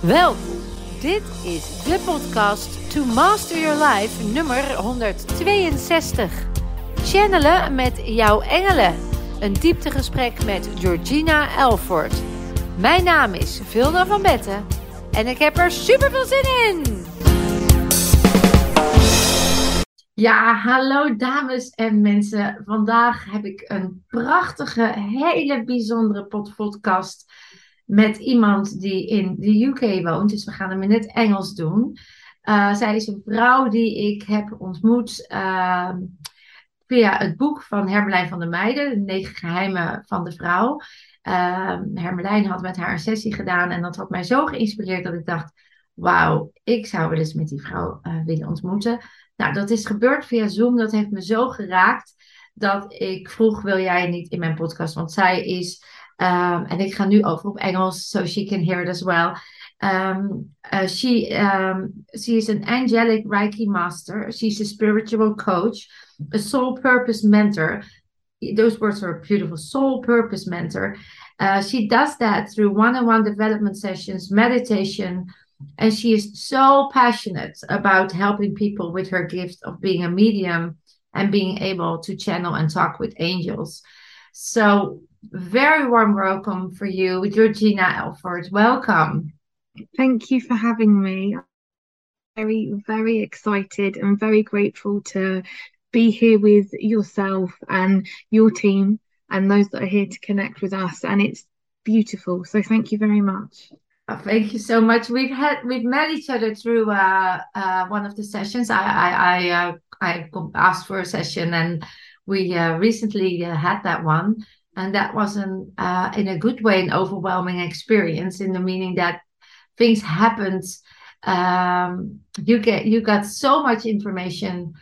Welkom. Dit is de podcast To Master Your Life nummer 162. Channelen met jouw engelen. Een dieptegesprek met Georgina Elford. Mijn naam is Vilda van Betten en ik heb er super veel zin in. Ja, hallo dames en mensen. Vandaag heb ik een prachtige, hele bijzondere podcast met iemand die in de UK woont. Dus we gaan hem in het Engels doen. Uh, zij is een vrouw die ik heb ontmoet uh, via het boek van Hermelijn van der Meijden, De Negen Geheimen van de Vrouw. Uh, Hermelijn had met haar een sessie gedaan en dat had mij zo geïnspireerd dat ik dacht, wauw, ik zou wel eens met die vrouw willen ontmoeten. Nou, dat is gebeurd via Zoom. Dat heeft me zo geraakt dat ik vroeg, wil jij niet in mijn podcast? Want zij is Um, en ik ga nu over op Engels, so she can hear it as well. Um, uh, she um, she is an angelic Reiki master. She's a spiritual coach, a soul purpose mentor. Those words are beautiful. Soul purpose mentor. Uh, she does that through one-on-one development sessions, meditation, and she is so passionate about helping people with her gift of being a medium and being able to channel and talk with angels. So very warm welcome for you, Georgina Elford. Welcome. Thank you for having me. Very, very excited and very grateful to be here with yourself and your team and those that are here to connect with us. And it's beautiful. So thank you very much. Oh, thank you so much. We've had we've met each other through uh, uh, one of the sessions. I I I, uh, I asked for a session, and we uh, recently uh, had that one and that wasn't uh, in a good way an overwhelming experience in the meaning that things happened um, you get you got so much information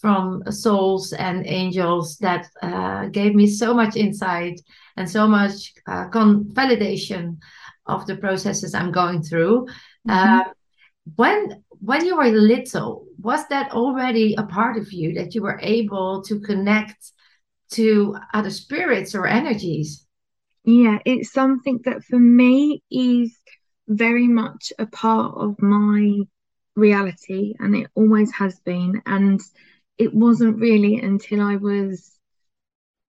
from souls and angels that uh, gave me so much insight and so much uh, con- validation of the processes I'm going through. Mm-hmm. Uh, when when you were little, was that already a part of you that you were able to connect to other spirits or energies. Yeah, it's something that for me is very much a part of my reality and it always has been. And it wasn't really until I was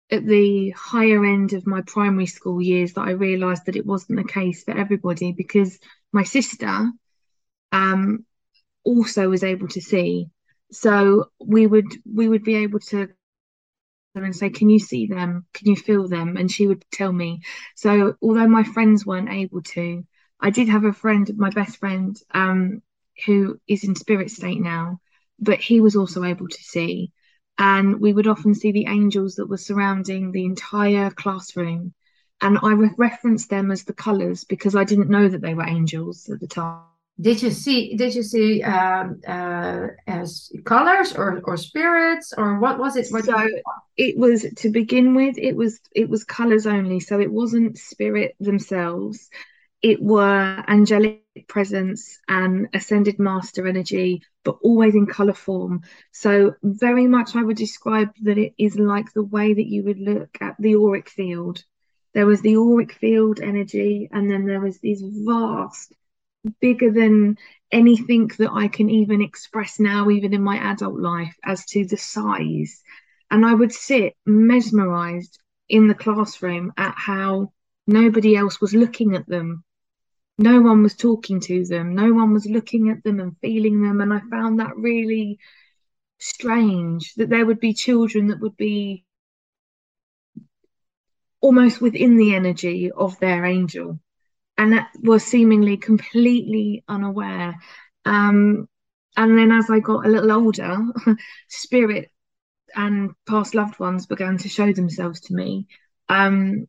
at the higher end of my primary school years that I realised that it wasn't the case for everybody because my sister um, also was able to see. So we would we would be able to and say, Can you see them? Can you feel them? And she would tell me. So, although my friends weren't able to, I did have a friend, my best friend, um, who is in spirit state now, but he was also able to see. And we would often see the angels that were surrounding the entire classroom. And I re- referenced them as the colours because I didn't know that they were angels at the time did you see did you see um, uh, as colors or or spirits or what was it what so it was to begin with it was it was colors only so it wasn't spirit themselves. It were angelic presence and ascended master energy but always in color form. So very much i would describe that it is like the way that you would look at the auric field. There was the auric field energy and then there was these vast bigger than anything that I can even express now, even in my adult life, as to the size. And I would sit mesmerized in the classroom at how nobody else was looking at them. No one was talking to them. No one was looking at them and feeling them. And I found that really strange that there would be children that would be almost within the energy of their angel and was seemingly completely unaware. Um, and then as I got a little older, spirit and past loved ones began to show themselves to me. Um,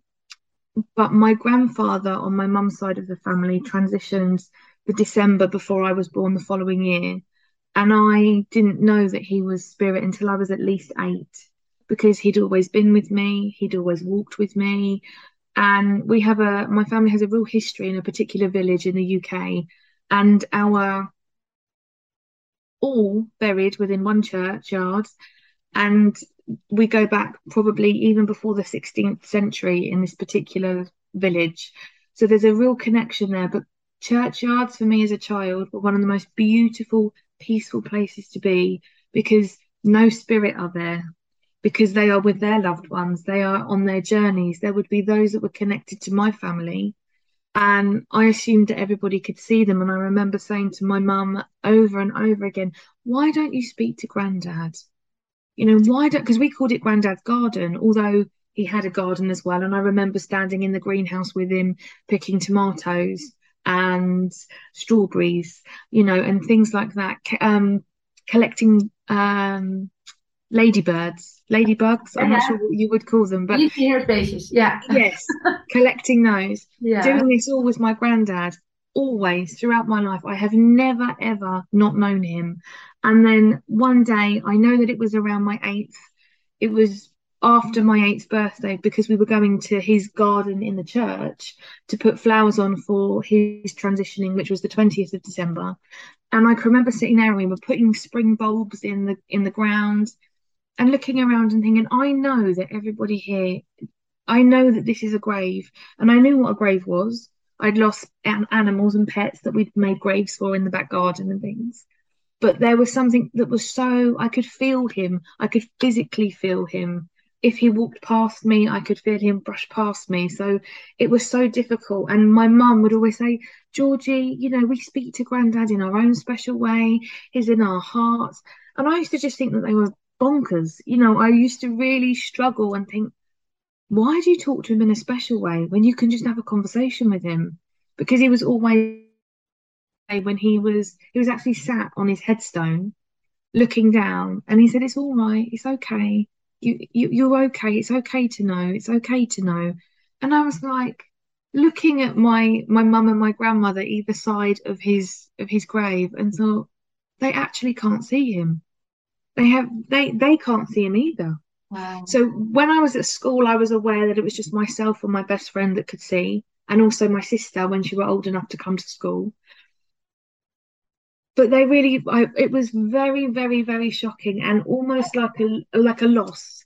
but my grandfather on my mum's side of the family transitioned the December before I was born the following year. And I didn't know that he was spirit until I was at least eight because he'd always been with me, he'd always walked with me and we have a my family has a real history in a particular village in the UK and our all buried within one churchyard. And we go back probably even before the 16th century in this particular village. So there's a real connection there. But churchyards for me as a child were one of the most beautiful, peaceful places to be because no spirit are there because they are with their loved ones, they are on their journeys. There would be those that were connected to my family. And I assumed that everybody could see them. And I remember saying to my mum over and over again, why don't you speak to granddad? You know, why don't, because we called it granddad's garden, although he had a garden as well. And I remember standing in the greenhouse with him, picking tomatoes and strawberries, you know, and things like that, um, collecting um, ladybirds, ladybugs. I'm not sure what you would call them, but yeah. yes, collecting those. Yeah. Doing this all with my granddad, always throughout my life. I have never ever not known him. And then one day, I know that it was around my eighth. It was after my eighth birthday because we were going to his garden in the church to put flowers on for his transitioning, which was the 20th of December. And I can remember sitting there and we were putting spring bulbs in the in the ground and looking around and thinking, I know that everybody here, I know that this is a grave, and I knew what a grave was. I'd lost an- animals and pets that we'd made graves for in the back garden and things. But there was something that was so, I could feel him, I could physically feel him. If he walked past me, I could feel him brush past me. So it was so difficult. And my mum would always say, Georgie, you know, we speak to granddad in our own special way, he's in our hearts. And I used to just think that they were bonkers. You know, I used to really struggle and think, why do you talk to him in a special way when you can just have a conversation with him? Because he was always when he was he was actually sat on his headstone looking down and he said it's all right. It's okay. You, you you're okay. It's okay to know. It's okay to know. And i was like looking at my my mum and my grandmother either side of his of his grave and thought they actually can't see him they have they they can't see him either. Wow. So when I was at school, I was aware that it was just myself and my best friend that could see, and also my sister when she were old enough to come to school. But they really, I, it was very, very, very shocking and almost like a like a loss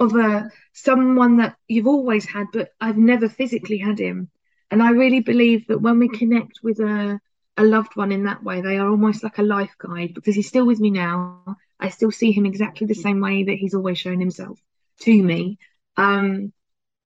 of a someone that you've always had, but I've never physically had him. And I really believe that when we connect with a a loved one in that way, they are almost like a life guide because he's still with me now I still see him exactly the same way that he's always shown himself to me. Um,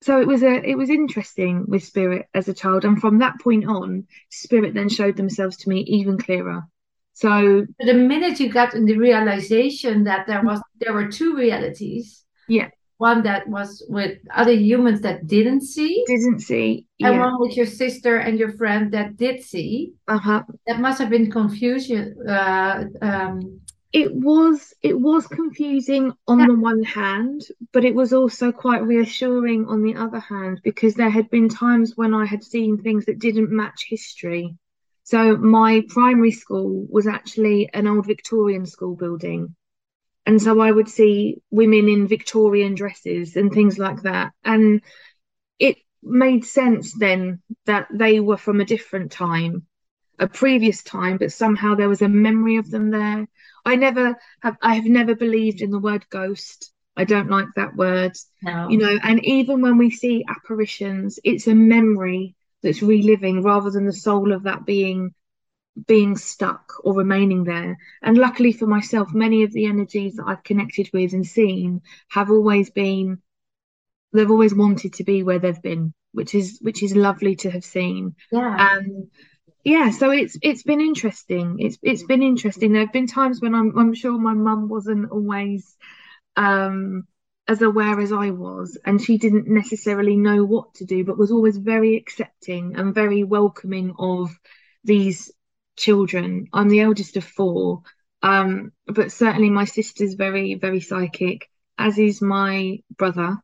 so it was a it was interesting with spirit as a child, and from that point on, spirit then showed themselves to me even clearer. So the minute you got in the realization that there was there were two realities, yeah, one that was with other humans that didn't see, didn't see, and yeah. one with your sister and your friend that did see. Uh huh. That must have been confusion. Uh, um, it was it was confusing on yeah. the one hand but it was also quite reassuring on the other hand because there had been times when i had seen things that didn't match history. So my primary school was actually an old victorian school building. And so i would see women in victorian dresses and things like that. And it made sense then that they were from a different time a previous time but somehow there was a memory of them there I never have I have never believed in the word ghost. I don't like that word. No. You know, and even when we see apparitions, it's a memory that's reliving rather than the soul of that being being stuck or remaining there. And luckily for myself, many of the energies that I've connected with and seen have always been they've always wanted to be where they've been, which is which is lovely to have seen. Yeah. And yeah so it's it's been interesting. It's it's been interesting. There have been times when i'm i'm sure my mum wasn't always um as aware as i was and she didn't necessarily know what to do but was always very accepting and very welcoming of these children. I'm the eldest of four um but certainly my sister's very very psychic as is my brother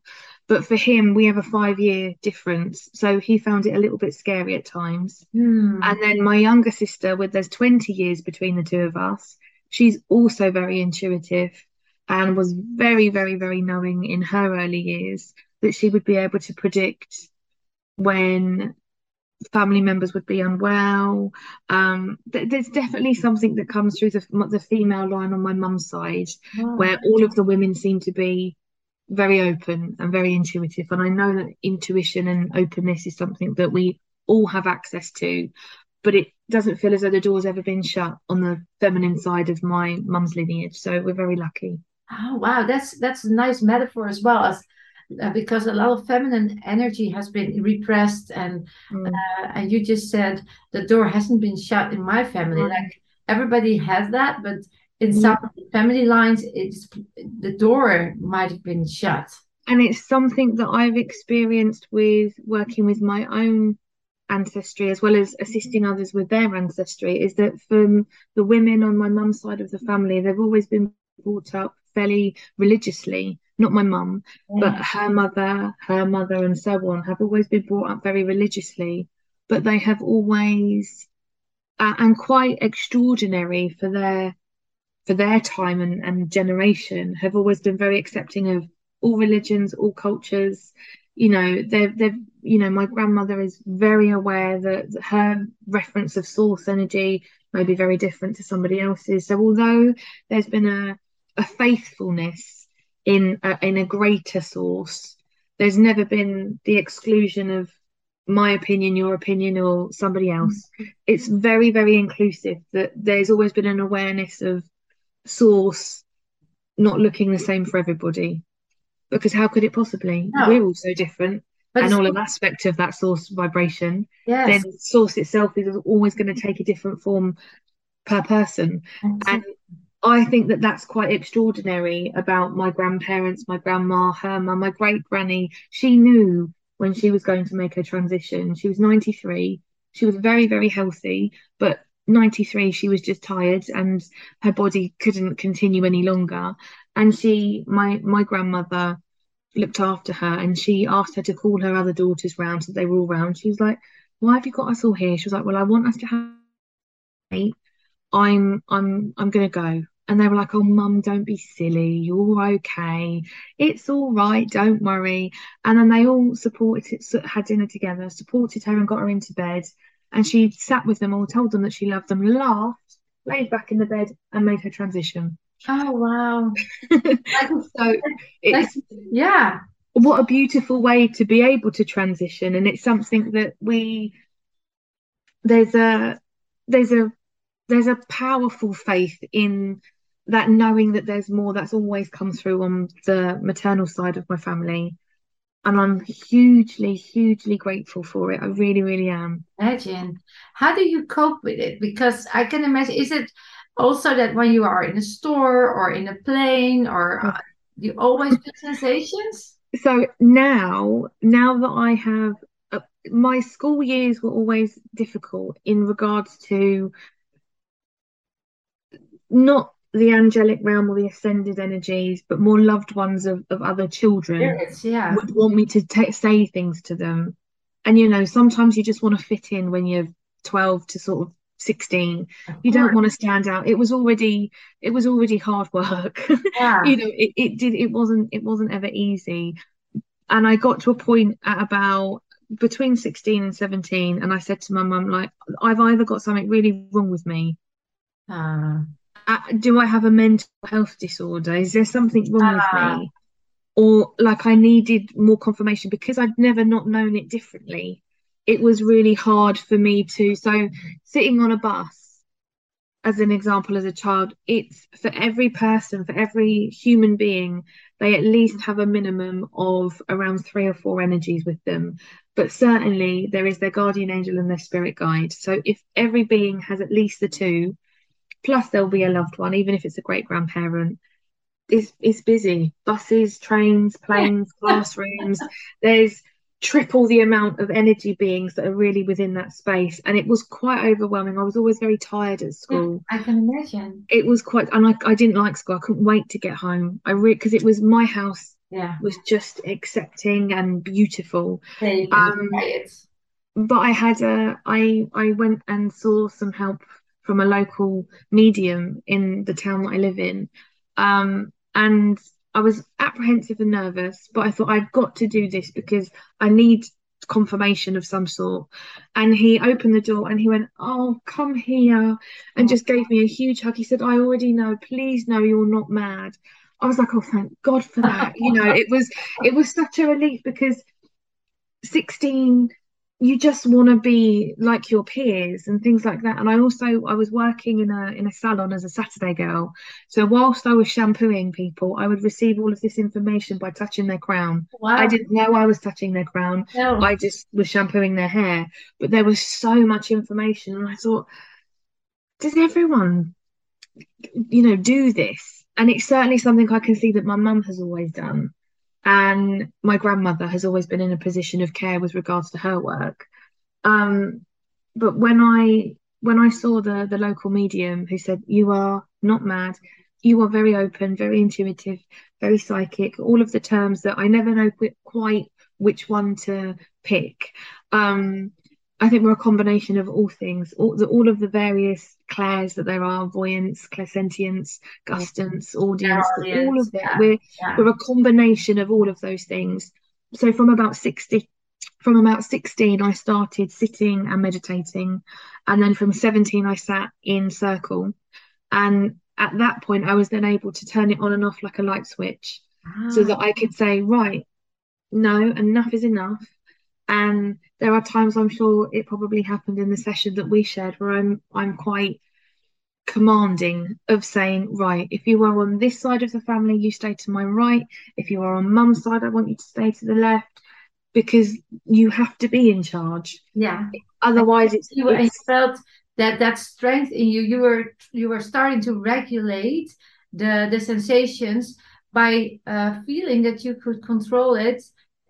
but for him, we have a five year difference. So he found it a little bit scary at times. Mm. And then my younger sister, with there's 20 years between the two of us, she's also very intuitive and was very, very, very knowing in her early years that she would be able to predict when family members would be unwell. Um, th- there's definitely something that comes through the, the female line on my mum's side, oh. where all of the women seem to be very open and very intuitive. And I know that intuition and openness is something that we all have access to. but it doesn't feel as though the door's ever been shut on the feminine side of my mum's lineage. So we're very lucky. Oh wow, that's that's a nice metaphor as well as uh, because a lot of feminine energy has been repressed and mm. uh, and you just said the door hasn't been shut in my family. Mm. Like everybody has that, but in mm. some family lines, it's the door might have been shut. And it's something that I've experienced with working with my own ancestry as well as assisting others with their ancestry is that from the women on my mum's side of the family they've always been brought up fairly religiously not my mum yeah. but her mother her mother and so on have always been brought up very religiously but they have always uh, and quite extraordinary for their for their time and, and generation have always been very accepting of all religions all cultures. You know they've they've you know my grandmother is very aware that her reference of source energy may be very different to somebody else's. So although there's been a a faithfulness in a, in a greater source there's never been the exclusion of my opinion your opinion or somebody else. Mm-hmm. it's very very inclusive that there's always been an awareness of source not looking the same for everybody because how could it possibly? No. We're all so different. But and all an aspect of that source vibration, yes. then source itself is always going to take a different form per person. And I think that that's quite extraordinary about my grandparents, my grandma, her mum, my great granny. She knew when she was going to make her transition. She was 93. She was very, very healthy, but 93 she was just tired and her body couldn't continue any longer. And she my my grandmother looked after her and she asked her to call her other daughters round so they were all round. She was like why have you got us all here? She was like well i want us to have i'm i'm i'm gonna go. And they were like oh mum don't be silly. You're okay. It's all right. Don't worry. And then they all supported had dinner together supported her and got her into bed and she sat with them all told them that she loved them laughed laid back in the bed and made her transition Oh wow! so it's yeah. What a beautiful way to be able to transition, and it's something that we there's a there's a there's a powerful faith in that knowing that there's more that's always come through on the maternal side of my family and I'm hugely, hugely grateful for it. I really, really am. Imagine. How do you cope with it? Because I can imagine, is it also that when you are in a store or in a plane or uh, you always feel sensations so now now that i have uh, my school years were always difficult in regards to not the angelic realm or the ascended energies, but more loved ones of, of other children Spirits, yeah. would want me to say things to them. And you know, sometimes you just want to fit in when you're 12 to sort of 16 you don't want to stand out it was already it was already hard work yeah. you know it, it did it wasn't it wasn't ever easy and i got to a point at about between 16 and 17 and i said to my mum like i've either got something really wrong with me uh, uh, do i have a mental health disorder is there something wrong uh, with ah. me or like i needed more confirmation because i'd never not known it differently it was really hard for me to. So, sitting on a bus, as an example, as a child, it's for every person, for every human being, they at least have a minimum of around three or four energies with them. But certainly, there is their guardian angel and their spirit guide. So, if every being has at least the two, plus there'll be a loved one, even if it's a great grandparent. It's, it's busy. Buses trains planes classrooms. There's triple the amount of energy beings that are really within that space. And it was quite overwhelming. I was always very tired at school. I can imagine. It was quite and i, I didn't like school. I couldn't wait to get home. I really because it was my house yeah. was just accepting and beautiful. Um, but i had a i i went and saw some help from a local medium in the town that i live in um, and I was apprehensive and nervous, but I thought I've got to do this because I need confirmation of some sort. And he opened the door and he went, Oh, come here, and just gave me a huge hug. He said, I already know, please know you're not mad. I was like, Oh, thank God for that. you know, it was it was such a relief because 16 you just want to be like your peers and things like that. And I also I was working in a in a salon as a Saturday girl. So whilst I was shampooing people, I would receive all of this information by touching their crown. Wow. I didn't know I was touching their crown. No. I just was shampooing their hair. But there was so much information and I thought, does everyone you know do this? And it's certainly something I can see that my mum has always done and my grandmother has always been in a position of care with regards to her work. Um, but when I when I saw the the local medium who said you are not mad, you are very open, very intuitive, very psychic, all of the terms that I never know quite which one to pick. Um, I think we're a combination of all things, all, the, all of the various clairs that there are, voyance, clairsentience, gustance, audience, audience all of it. Yeah, we're yeah. we're a combination of all of those things. So from about 60 from about 16 I started sitting and meditating and then from 17 I sat in circle and at that point I was then able to turn it on and off like a light switch ah. so that I could say right no enough is enough and there are times I'm sure it probably happened in the session that we shared where I'm I'm quite commanding of saying, right, if you are on this side of the family, you stay to my right. If you are on mum's side, I want you to stay to the left because you have to be in charge. Yeah. Otherwise, it's you felt that that strength in you. You were you were starting to regulate the the sensations by uh, feeling that you could control it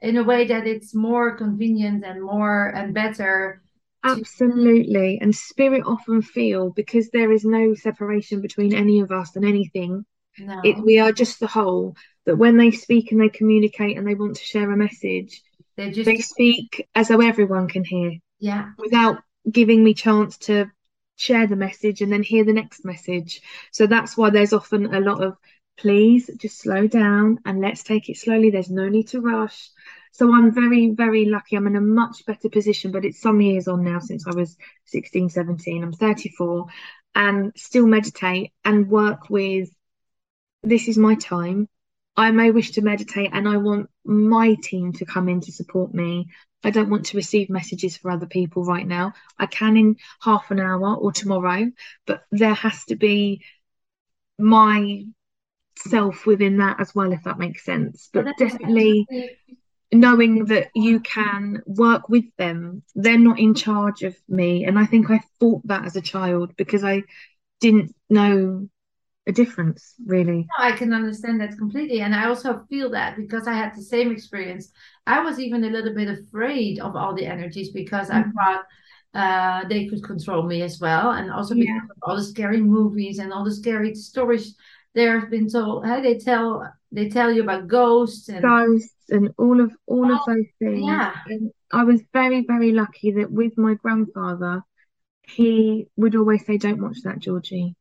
in a way that it's more convenient and more and better absolutely. And spirit often feel because there is no separation between any of us and anything no. it, we are just the whole that when they speak and they communicate and they want to share a message they just they speak as though everyone can hear. Yeah. Without giving me chance to share the message and then hear the next message. So that's why there's often a lot of please just slow down and let's take it slowly. There's no need to rush so I'm very, very lucky. I'm in a much better position, but it's some years on now since I was 16, 17. I'm 34 and still meditate and work with this is my time. I may wish to meditate and I want my team to come in to support me. I don't want to receive messages for other people right now. I can in half an hour or tomorrow, but there has to be my self within that as well, if that makes sense. But definitely knowing that you can work with them. They're not in charge of me. And i think i thought that as a child because i didn't know a difference really. No, i can understand that completely. And i also feel that because i had the same experience i was even a little bit afraid of all the energies because mm-hmm. i thought uh, they could control me as well. And also because yeah. of all the scary movies and all the scary stories there have been told how they tell they tell you about ghosts and ghosts and all of all oh, of those things. Yeah. And I was very, very lucky that with my grandfather, he would always say, Don't watch that, Georgie.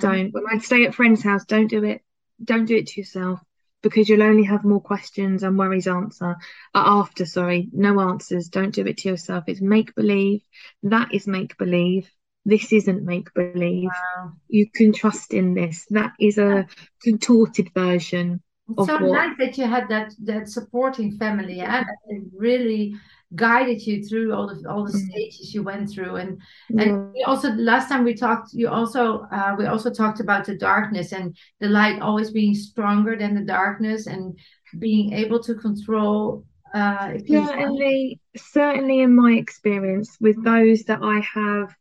Don't. When I'd stay at friend's house, don't do it. Don't do it to yourself because you'll only have more questions and worries answer uh, after sorry no answers don't do it to yourself it's make believe that is make believe this isn't make believe wow. you can trust in this that is a contorted version it's so what... nice that you had that that supporting family, yeah, it really guided you through all the all the mm. stages you went through, and and also the last time we talked, you also uh, we also talked about the darkness and the light always being stronger than the darkness, and being able to control. Uh, certainly, certainly in my experience with those that I have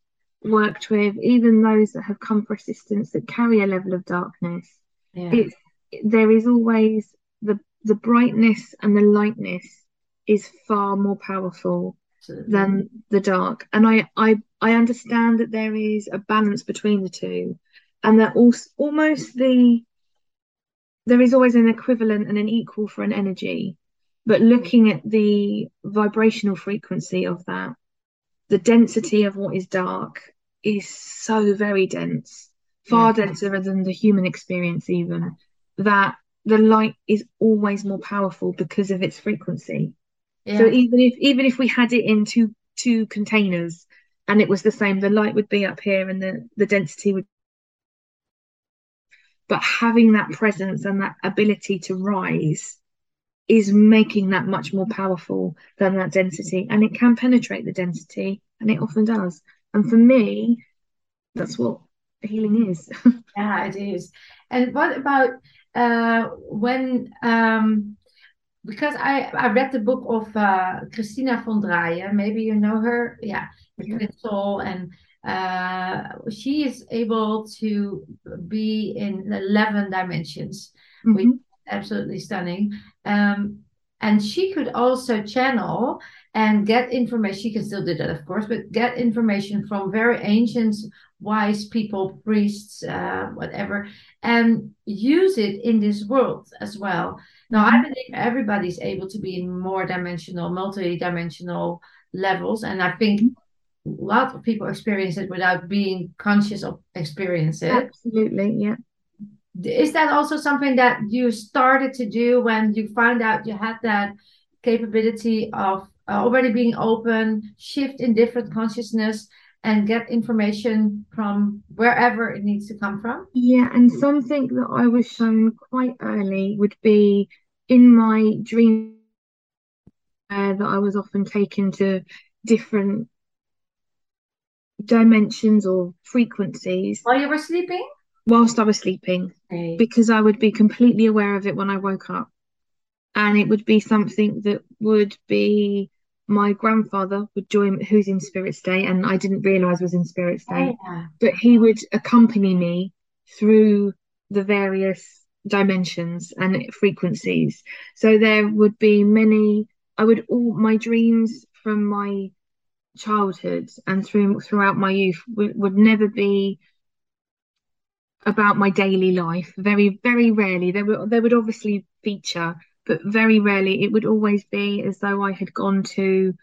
worked with, even those that have come for assistance that carry a level of darkness, yeah. it's there is always the the brightness and the lightness is far more powerful than the dark. And I, I i understand that there is a balance between the two and that also almost the there is always an equivalent and an equal for an energy. But looking at the vibrational frequency of that the density of what is dark is so very dense far yeah. denser than the human experience even that the light is always more powerful because of its frequency. Yeah. So even if even if we had it in two two containers and it was the same, the light would be up here and the, the density would but having that presence and that ability to rise is making that much more powerful than that density. And it can penetrate the density, and it often does. And for me, that's what healing is. yeah, it is. And what about uh, when um, because I I read the book of uh, Christina von Dreien. Maybe you know her. Yeah, yeah. Soul, and uh, she is able to be in eleven dimensions, mm-hmm. which is absolutely stunning. Um, and she could also channel and get information. She can still do that, of course, but get information from very ancient, wise people, priests, uh, whatever, and use it in this world as well. Now, I mm-hmm. believe everybody's able to be in more dimensional, multi-dimensional levels, and I think a lot of people experience it without being conscious of experience it. Absolutely, yeah. Is that also something that you started to do when you found out you had that capability of uh, already being open, shift in different consciousness, and get information from wherever it needs to come from? Yeah, and something that I was shown quite early would be in my dream uh, that I was often taken to different dimensions or frequencies. While you were sleeping? Whilst I was sleeping, because I would be completely aware of it when I woke up. And it would be something that would be my grandfather would join who's in spirit state and i didn't realize was in spirit state oh, yeah. but he would accompany me through the various dimensions and frequencies so there would be many i would all my dreams from my childhood and through throughout my youth would, would never be about my daily life very very rarely there would there would obviously feature but very rarely it would always be as though I had gone to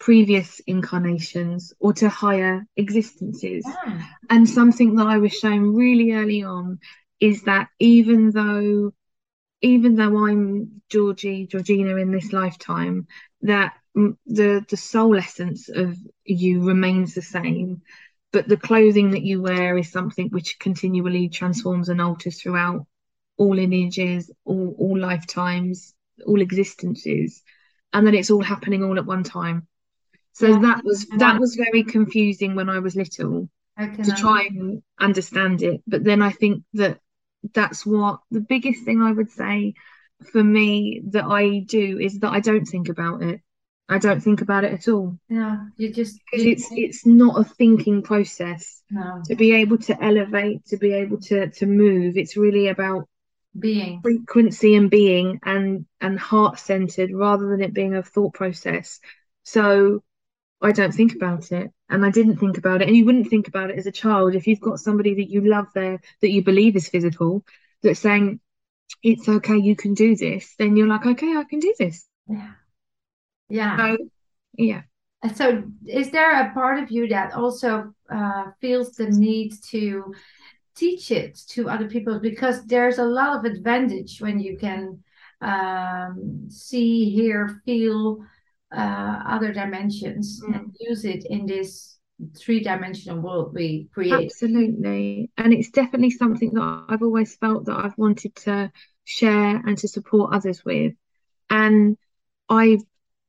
previous incarnations or to higher existences. Yeah. And something that I was shown really early on is that even though even though I'm Georgie, Georgina in this lifetime, that the the soul essence of you remains the same, but the clothing that you wear is something which continually transforms and alters throughout all lineages, all, all lifetimes, all existences, and then it's all happening all at one time. So yeah. that was that was very confusing when I was little to try and understand it. But then I think that that's what the biggest thing I would say for me that I do is that I don't think about it. I don't think about it at all. Yeah, you just because it's it's not a thinking process. No. To be able to elevate, to be able to to move, it's really about being frequency and being and and heart centered rather than it being a thought process so i don't think about it and i didn't think about it and you wouldn't think about it as a child if you've got somebody that you love there that you believe is physical that's saying it's okay you can do this then you're like okay i can do this yeah yeah so, yeah so is there a part of you that also uh, feels the need to teach it to other people because there's a lot of advantage when you can um, see, hear, feel uh, other dimensions mm. and use it in this three dimensional world we create. Absolutely. And it's definitely something that I've always felt that I've wanted to share and to support others with. And I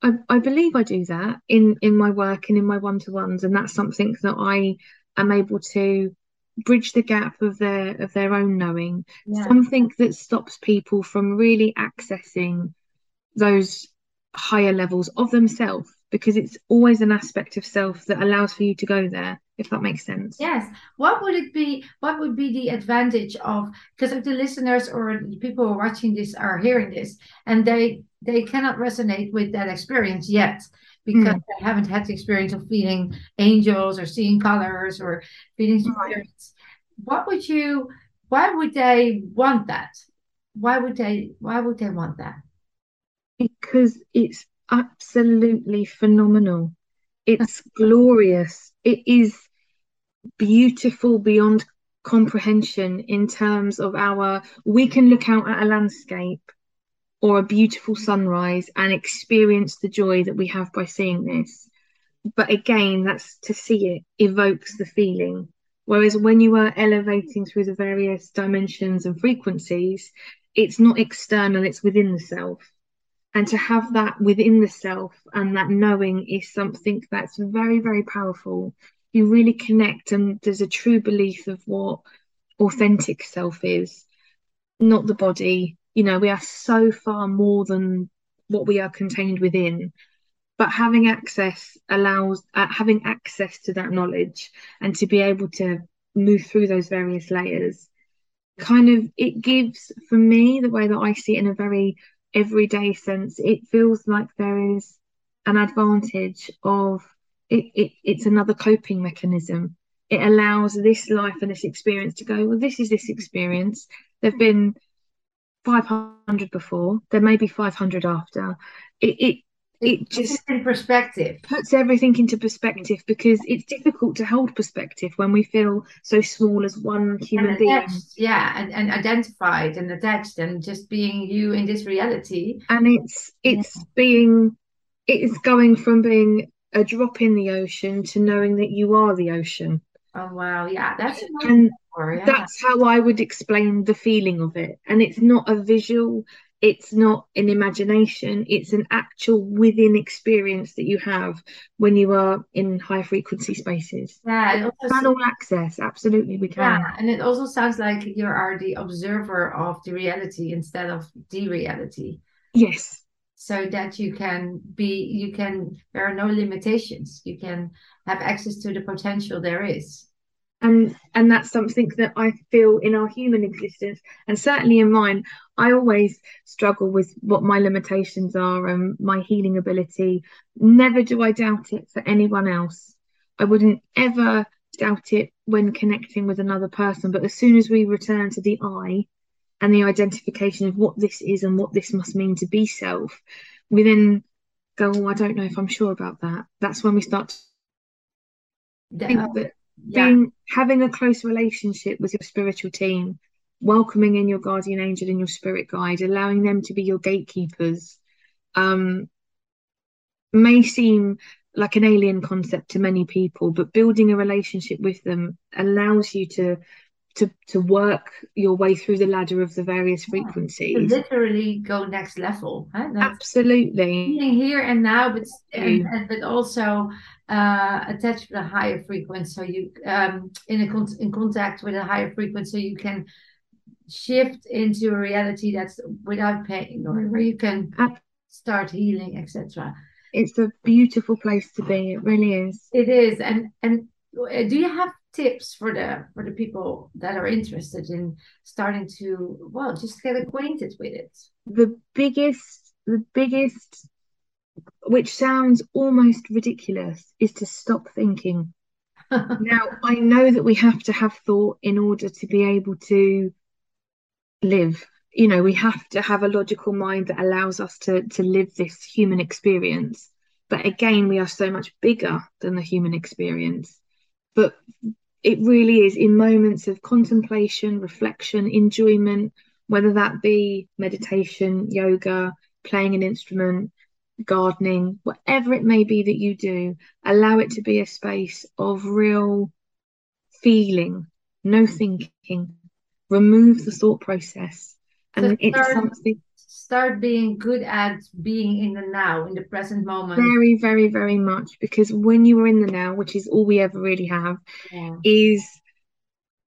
I, I believe I do that in in my work and in my one to ones, and that's something that I am able to bridge the gap of their of their own knowing. Yeah. something that stops people from really accessing those higher levels of themselves because it's always an aspect of self that allows for you to go there if that makes sense. Yes. What would it be what would be the advantage of because if the listeners or the people who are watching this are hearing this and they they cannot resonate with that experience yet because mm. they haven't had the experience of feeling angels or seeing colors or feeling spirits. What would you? Why would they want that? Why would they? Why would they want that? Because it's absolutely phenomenal. It's glorious. It is beautiful beyond comprehension in terms of our. We can look out at a landscape or a beautiful sunrise and experience the joy that we have by seeing this. But again, that's to see it evokes the feeling. Whereas when you are elevating through the various dimensions and frequencies, it's not external, it's within the self. and to have that within the self and that knowing is something that's very very powerful you really connect and there's a true belief of what authentic self is not the body you know we are so far more than what we are contained within. But having access allows uh, having access to that knowledge and to be able to move through those various layers kind of it gives for me the way that I see it in a very everyday sense it feels like there is an advantage of it, it it's another coping mechanism. It allows this life and this experience to go well this is this experience. There've been 500 before there may be 500 after. It, it it just in perspective. puts everything into perspective because it's difficult to hold perspective when we feel so small as one human being. yeah and, and identified and attached and just being you in this reality. And it's it's yeah. being it's going from being a drop in the ocean to knowing that you are the ocean. Oh wow yeah that's and yeah. that's how i would explain the feeling of it. And it's not a visual it's not an imagination it's an actual within experience that you have when you are in high frequency spaces. Yeah can all access absolutely we can. Yeah and it also sounds like you are the observer of the reality instead of the reality. Yes. So that you can be you can there are no limitations. You can have access to the potential there is and and that's something that I feel in our human existence and certainly in mine I always struggle with what my limitations are and my healing ability. Never do I doubt it for anyone else. I wouldn't ever doubt it when connecting with another person but as soon as we return to the I and the identification of what this is and what this must mean to be self we then go oh I don't know if I'm sure about that. That's when we start to think that yeah. being having a close relationship with your spiritual team welcoming in your guardian angel and your spirit guide allowing them to be your gatekeepers um, may seem like an alien concept to many people but building a relationship with them allows you to to to work your way through the ladder of the various yeah, frequencies. literally go next level huh? absolutely. here and now but and, and, but also uh, attached to a higher frequency so you um in a con- in contact with a higher frequency you can shift into a reality that's without pain or where you can start healing etc it's a beautiful place to be. It really is. It is and and uh, do you have tips for the for the people that are interested in starting to well just get acquainted with it. The biggest the biggest which sounds almost ridiculous is to stop thinking. Now i know that we have to have thought in order to be able to live. You know we have to have a logical mind that allows us to to live this human experience. But again we are so much bigger than the human experience. But it really is in moments of contemplation, reflection, enjoyment, whether that be meditation, yoga, playing an instrument, gardening, whatever it may be that you do, allow it to be a space of real feeling, no thinking. Remove the thought process. And so it's something start being good at being in the now, in the present moment. Very, very, very much. Because when you are in the now, which is all we ever really have, yeah. is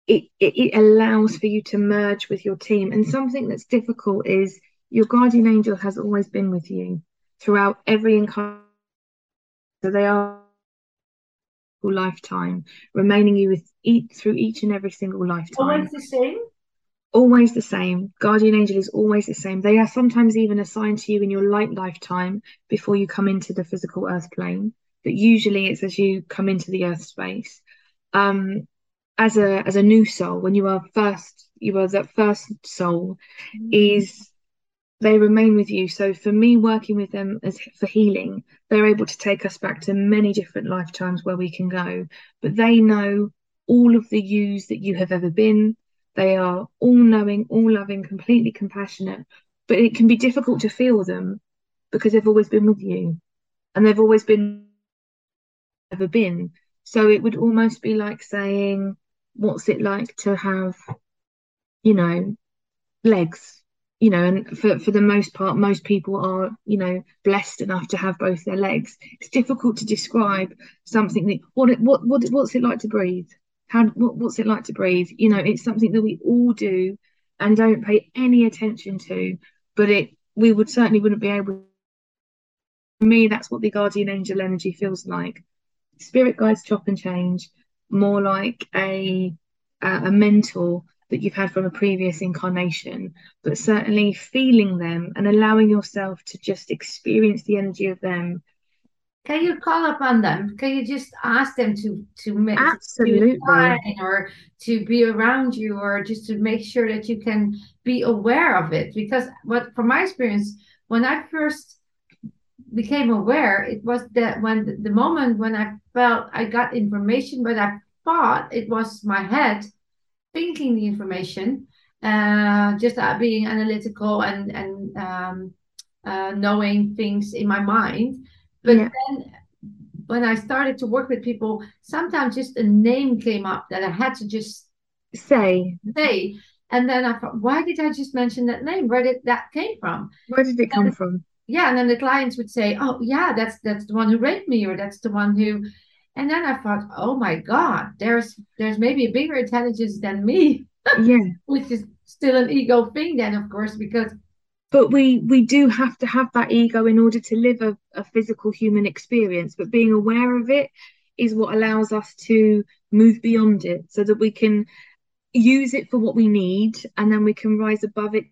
it, it, it allows for you to merge with your team. And something that's difficult is your guardian angel has always been with you throughout every incarnation. So they are lifetime, remaining you with each through each and every single lifetime. Always the same always the same. Guardian angel is always the same. They are sometimes even assigned to you in your light lifetime before you come into the physical earth plane. But usually it's as you come into the earth space. Um, as a as a new soul, when you are first, you are that first soul, mm-hmm. is they remain with you. So for me, working with them as for healing, they're able to take us back to many different lifetimes where we can go. But they know all of the yous that you have ever been they are all knowing, all loving, completely compassionate, but it can be difficult to feel them because they've always been with you and they've always been ever been. So it would almost be like saying, What's it like to have, you know, legs? you know, and for, for the most part, most people are, you know, blessed enough to have both their legs. It's difficult to describe something that what it, what what what's it like to breathe? How what, what's it like to breathe? You know, it's something that we all do and don't pay any attention to, but it we would certainly wouldn't be able. For me, that's what the guardian angel energy feels like. Spirit guides chop and change, more like a a mentor that you've had from a previous incarnation, but certainly feeling them and allowing yourself to just experience the energy of them. Can you call upon them? Can you just ask them to to make absolutely to or to be around you or just to make sure that you can be aware of it? Because what from my experience, when I first became aware, it was that when the, moment when I felt I got information, but I thought it was my head thinking the information, uh, just uh, being analytical and and um, uh, knowing things in my mind. But yeah. then when I started to work with people, sometimes just a name came up that I had to just say say. And then I thought, why did I just mention that name? Where did that came from? Where did it come from? Yeah, and then the clients would say, "Oh, yeah, that's that's the one who raped me, or that's the one who and then I thought, oh my God, there's there's maybe a bigger intelligence than me. Yeah. Which is still an ego thing then, of course, because but we we do have to have that ego in order to live a, a physical human experience. But being aware of it is what allows us to move beyond it so that we can use it for what we need and then we can rise above it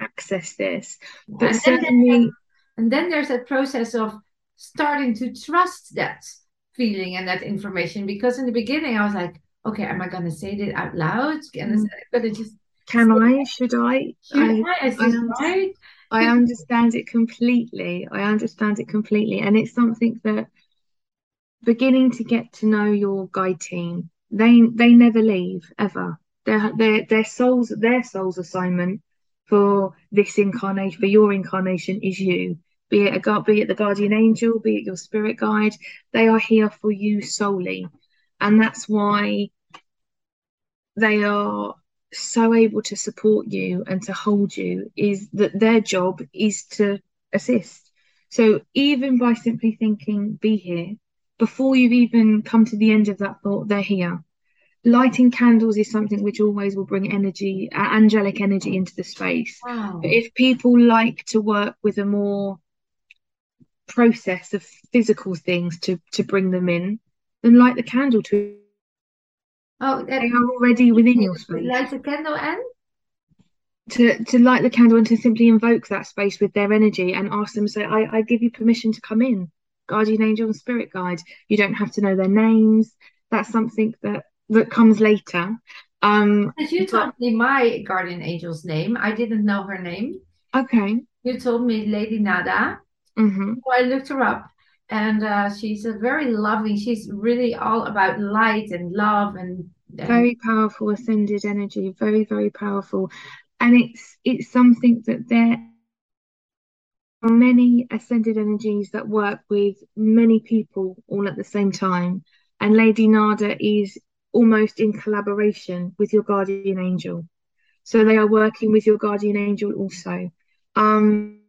access this but and certainly then, and then there's a process of starting to trust that feeling and that information because in the beginning I was like, okay, am I going to say it out loud? And mm. just can I? Should I? Should I? I, I, right? I understand it completely. I understand it completely, and it's something that beginning to get to know your guide team. They they never leave ever. Their their their souls their soul's assignment for this incarnation for your incarnation is you be it a god, be it the guardian angel, be it your spirit guide, they are here for you solely. And that's why they are so able to support you and to hold you is that their job is to assist. So even by simply thinking, be here, before you've even come to the end of that thought, they're here. Lighting candles is something which always will bring energy, uh, angelic energy into the space. Wow. But if people like to work with a more process of physical things to to bring them in then light the candle to oh they are already within your space. light the candle and to to light the candle and to simply invoke that space with their energy and ask them say I, I give you permission to come in. Guardian angel and spirit guide. You don't have to know their names. That's something that that comes later. Um As you told me my guardian angel's name. I didn't know her name. Okay. You told me lady nada. Mm-hmm. So I looked her up, and uh, she's a very loving. She's really all about light and love and, and very powerful ascended energy. Very very powerful, and it's it's something that there are many ascended energies that work with many people all at the same time. And Lady Nada is almost in collaboration with your guardian angel. So they are working with your guardian angel also. Um,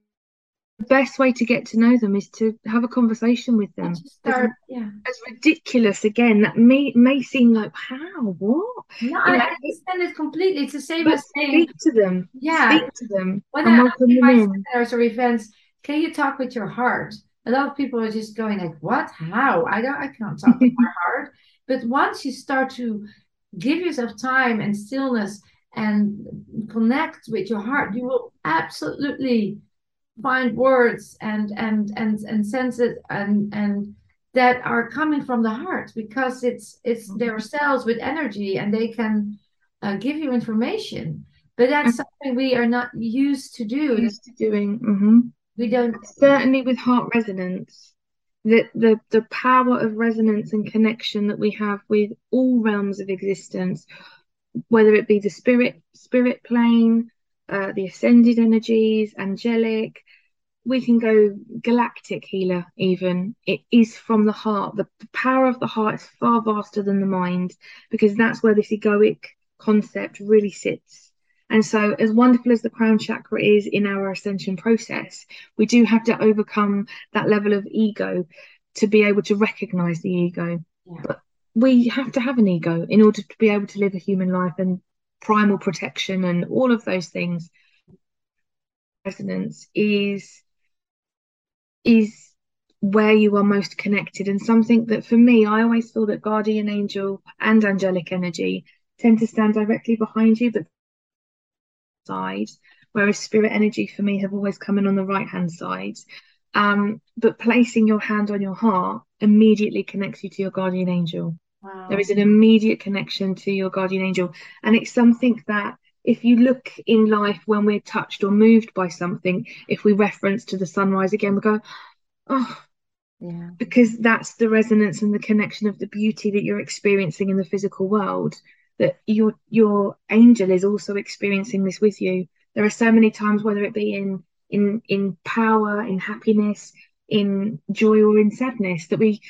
best way to get to know them is to have a conversation with them. Start, as, yeah. as ridiculous again that may may seem like how what? No, you I know, understand it completely. It's the same as saying speak to them. Yeah, speak to them. When I ask my seminars or events, can you talk with your heart? A lot of people are just going like, "What? How? I don't. I can't talk with my heart." But once you start to give yourself time and stillness and connect with your heart, you will absolutely find words and and and and senses and and that are coming from the heart because it's it's mm-hmm. their cells with energy and they can uh, give you information but that's something we are not used to do used to doing mm-hmm. we don't certainly with heart resonance the, the the power of resonance and connection that we have with all realms of existence whether it be the spirit spirit plane uh, the ascended energies, angelic. We can go galactic healer, even. It is from the heart. The, the power of the heart is far vaster than the mind because that's where this egoic concept really sits. And so, as wonderful as the crown chakra is in our ascension process, we do have to overcome that level of ego to be able to recognize the ego. Yeah. But we have to have an ego in order to be able to live a human life and primal protection and all of those things. Resonance is is where you are most connected and something that for me I always feel that guardian angel and angelic energy tend to stand directly behind you but side whereas spirit energy for me have always come in on the right hand side um, but placing your hand on your heart immediately connects you to your guardian angel wow. there is an immediate connection to your guardian angel and it's something that if you look in life when we're touched or moved by something if we reference to the sunrise again we go oh yeah. Because that's the resonance and the connection of the beauty that you're experiencing in the physical world. That your your angel is also experiencing this with you. There are so many times, whether it be in in in power, in happiness, in joy, or in sadness, that we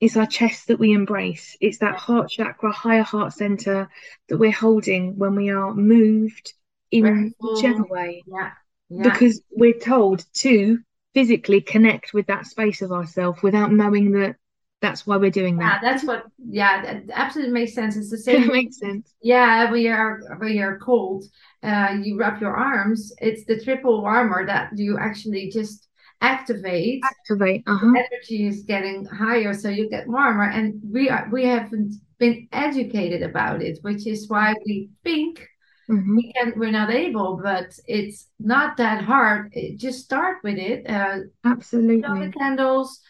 it's our chest that we embrace. It's that heart chakra, higher heart center that we're holding when we are moved in whichever way. Yeah. yeah. Because we're told to physically connect with that space of ourselves without knowing that that's why we're doing that. Yeah, that's what. Yeah, that absolutely makes sense. It's the same. it makes sense. Yeah, when you're when you're cold, uh, you wrap your arms. It's the triple warmer that you actually just activate. Activate. Uh-huh. Energy is getting higher, so you get warmer. And we are we haven't been educated about it, which is why we think Mm-hmm. We can, we're not able, but it's not that hard. Just start with it. Uh, Absolutely. the candles,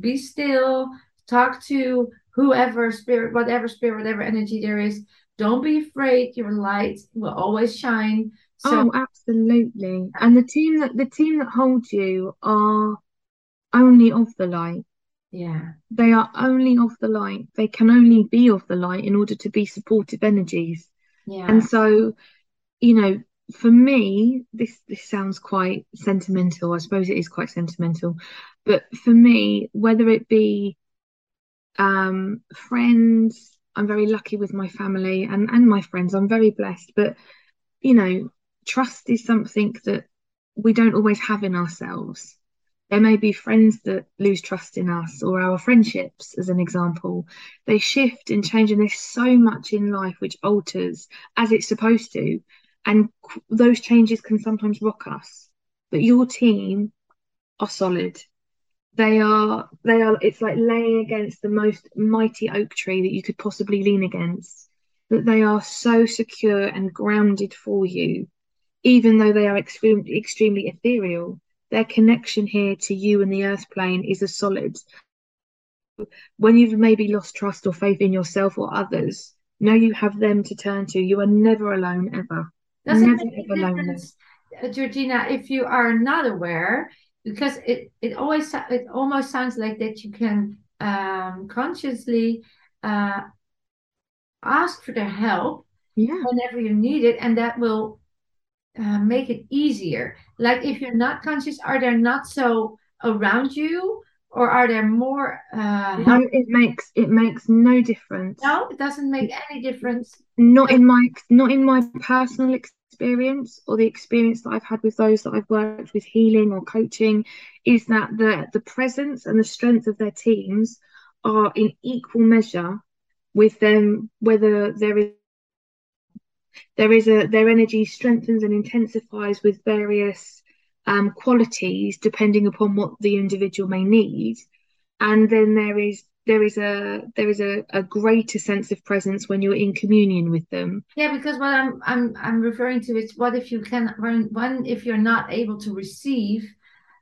be still, talk to whoever spirit, whatever spirit, whatever energy there is. Don't be afraid. Your light will always shine. So, oh, absolutely. And the team that the team that holds you are only of the light. Yeah. They are only of the light. They can only be of the light in order to be supportive energies. Yeah. And so, you know, for me, this this sounds quite sentimental. I suppose it is quite sentimental, but for me, whether it be um, friends, I'm very lucky with my family and and my friends. I'm very blessed, but you know, trust is something that we don't always have in ourselves. There may be friends that lose trust in us, or our friendships, as an example. They shift and change, and there's so much in life which alters as it's supposed to. And those changes can sometimes rock us. But your team are solid. They are, they are, it's like laying against the most mighty oak tree that you could possibly lean against. That they are so secure and grounded for you, even though they are extremely, extremely ethereal their connection here to you and the earth plane is a solid. When you've maybe lost trust or faith in yourself or others, know you have them to turn to. You are never alone ever. Does never, make a difference, alone. Uh, Georgina, if you are not aware, because it, it always it almost sounds like that you can um, consciously uh, ask for their help yeah. whenever you need it, and that will uh, make it easier? Like if you're not conscious, are there not so around you, or are there more? Uh, no, it makes it makes no difference. No, it doesn't make any difference. Not in my not in my personal experience or the experience that I've had with those that I've worked with healing or coaching, is that the the presence and the strength of their teams are in equal measure with them whether there is there is a their energy strengthens and intensifies with various um, qualities depending upon what the individual may need and then there is there is a there is a, a greater sense of presence when you're in communion with them yeah because what i'm i'm i'm referring to is what if you can when when if you're not able to receive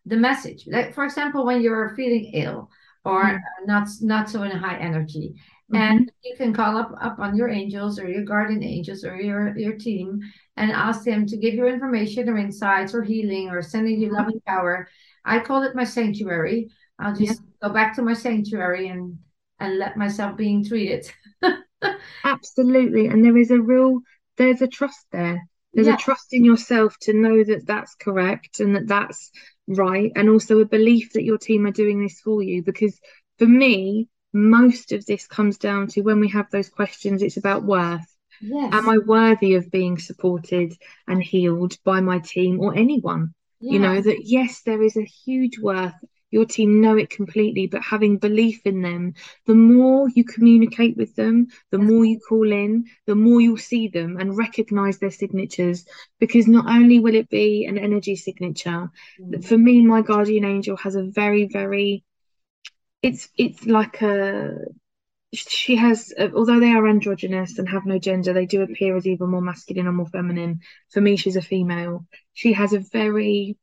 the message like for example when you're feeling ill or mm. not not so in high energy. And you can call up, up on your angels or your guardian angels or your, your team and ask them to give you information or insights or healing or sending you mm-hmm. loving power. I call it my sanctuary. I'll just yeah. go back to my sanctuary and and let myself being treated. Absolutely, and there is a real there's a trust there. There's yeah. a trust in yourself to know that that's correct and that that's right, and also a belief that your team are doing this for you. Because for me, most of this comes down to when we have those questions, it's about worth. Yes. Am I worthy of being supported and healed by my team or anyone? You know, that yes, there is a huge worth. Your team know it completely, but having belief in them, the more you communicate with them, the Yes. more you call in, the more you'll see them and recognize their signatures. Because not only will it be an energy signature, Mm. for me, my guardian angel has a very, very it's it's like a she has although they are androgynous and have no gender they do appear as either more masculine or more feminine. For me she's a female. She has a very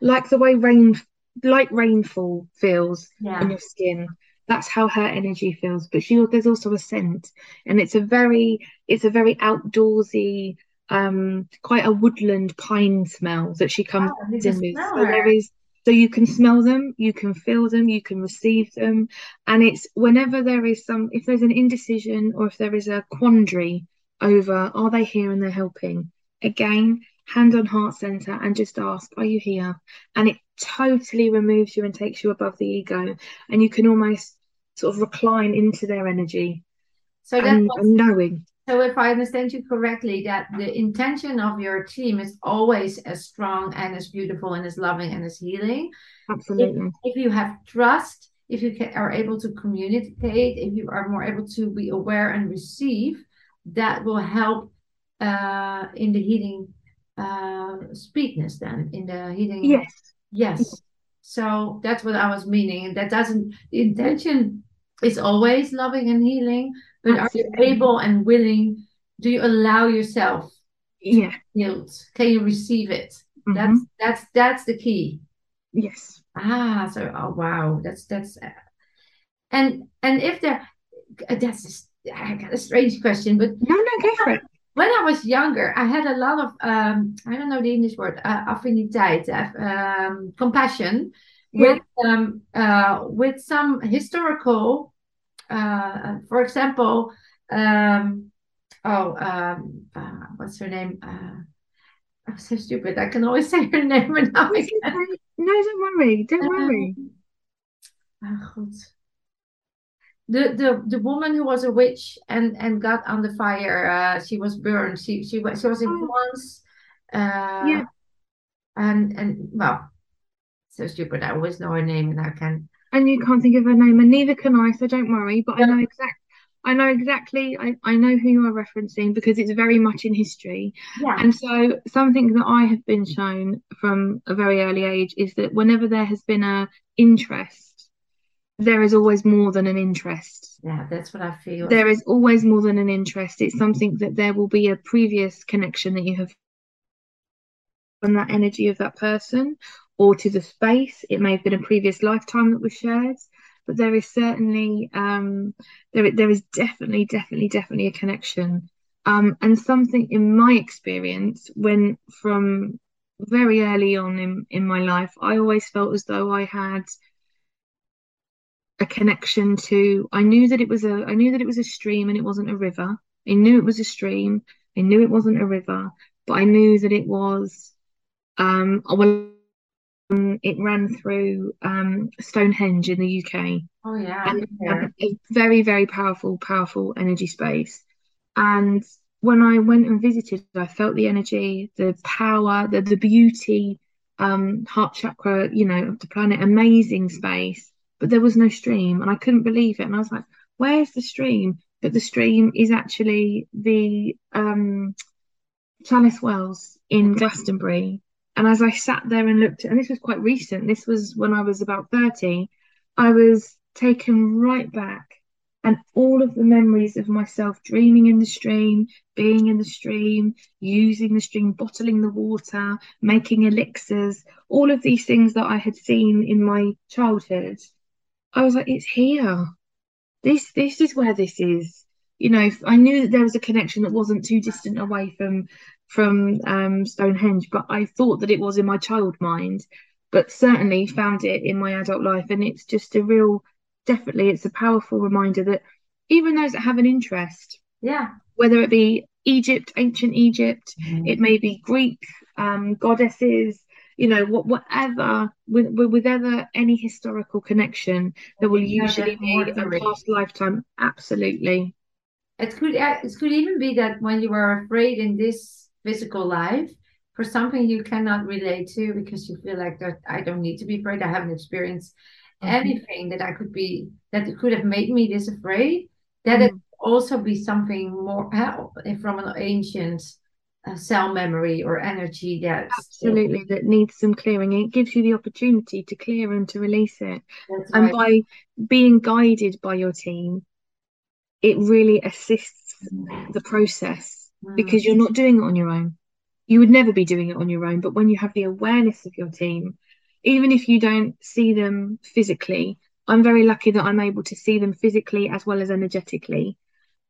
like the way rain like rainfall feels on your skin that's how her energy feels. But she there's also a scent and it's a very it's a very outdoorsy um quite a woodland pine smell that she comes Oh, in with. So there her. is so you can smell them you can feel them you can receive them. And it's whenever there is some if there's an indecision or if there is a quandary over are they here and they're helping? Again hand on heart center and just ask are you here? And it totally removes you and takes you above the ego. And you can almost sort of recline into their energy So and, and knowing so if I understand you correctly, that the intention of your team is always as strong and as beautiful and as loving and as healing. If absolutely if you have trust, if you can, are able to communicate, if you are more able to be aware and receive, that will help uh, in the healing uh, speakness then in the healing yes Yes. So that's what I was meaning. And that doesn't, the intention is always loving and healing, but are you able and willing? Do you allow yourself yeah healed? Can you receive it? hmm That's that's that's the key. yes Ah, so oh wow, that's that's uh, and and if there uh, that's I got a strange question, but no no go for it when I was younger, I had a lot of um, I don't know the English word, uh, affiniteit, uh, um, compassion yeah with um, uh, with some historical, uh, for example, um, oh, um, uh, what's her name? Uh, I'm so stupid. I can always say her name, and now no don't worry don't worry Um, ah, goed. The, the the woman who was a witch and and got on the fire, uh, she was burned. She she was she was in oh France, uh, yeah and and well, so stupid. I always know her name, and I can. And you can't think of her name, and neither can I, so don't worry. But I know exact, I know exactly, I, I know who you are referencing because it's very much in history. yeah, And so something that I have been shown from a very early age is that whenever there has been a interest, there is always more than an interest. yeah. That's what I feel. There is always more than an interest. It's something that there will be a previous connection that you have from that energy of that person or to the space. It may have been a previous lifetime that was shared, but there is certainly um there there is definitely, definitely, definitely a connection. Um, and something in my experience, when from very early on in, in my life, I always felt as though I had a connection to I knew that it was a I knew that it was a stream and it wasn't a river. I knew it was a stream. I knew it wasn't a river, but I knew that it was um well it ran through um Stonehenge in the UK oh yeah, been a very, very powerful, powerful energy space. And when I went and visited, I felt the energy, the power, the the beauty, um, heart chakra, you know, of the planet, amazing space. But there was no stream, and I couldn't believe it. And I was like, "Where's the stream?" But the stream is actually the um, Chalice Wells in Glastonbury. And as I sat there and looked, and this was quite recent, this was when I was about 30, I was taken right back. And all of the memories of myself dreaming in the stream, being in the stream, using the stream, bottling the water, making elixirs, all of these things that I had seen in my childhood, I was like, it's here. This this is where this is. You know, I knew that there was a connection that wasn't too distant away from from um, Stonehenge, but I thought that it was in my child mind, but certainly found it in my adult life. And it's just a real, definitely, it's a powerful reminder that even those that have an interest, Yeah. whether it be Egypt, ancient Egypt, Mhm. it may be Greek um, goddesses, you know, what, whatever, with, with, with ever any historical connection, there will Yeah, usually be a past lifetime. Absolutely. it could it could even be that when you are afraid in this physical life for something you cannot relate to because you feel like that I don't need to be afraid. I haven't experienced mm-hmm. anything that I could be that could have made me this afraid. That mm-hmm. it also be something more uh, from an ancient uh, cell memory or energy that absolutely that needs some clearing. It gives you the opportunity to clear and to release it, and by being guided by your team, it really assists mm. the process mm. because you're not doing it on your own. You would never be doing it on your own, but when you have the awareness of your team, even if you don't see them physically, I'm very lucky that I'm able to see them physically as well as energetically.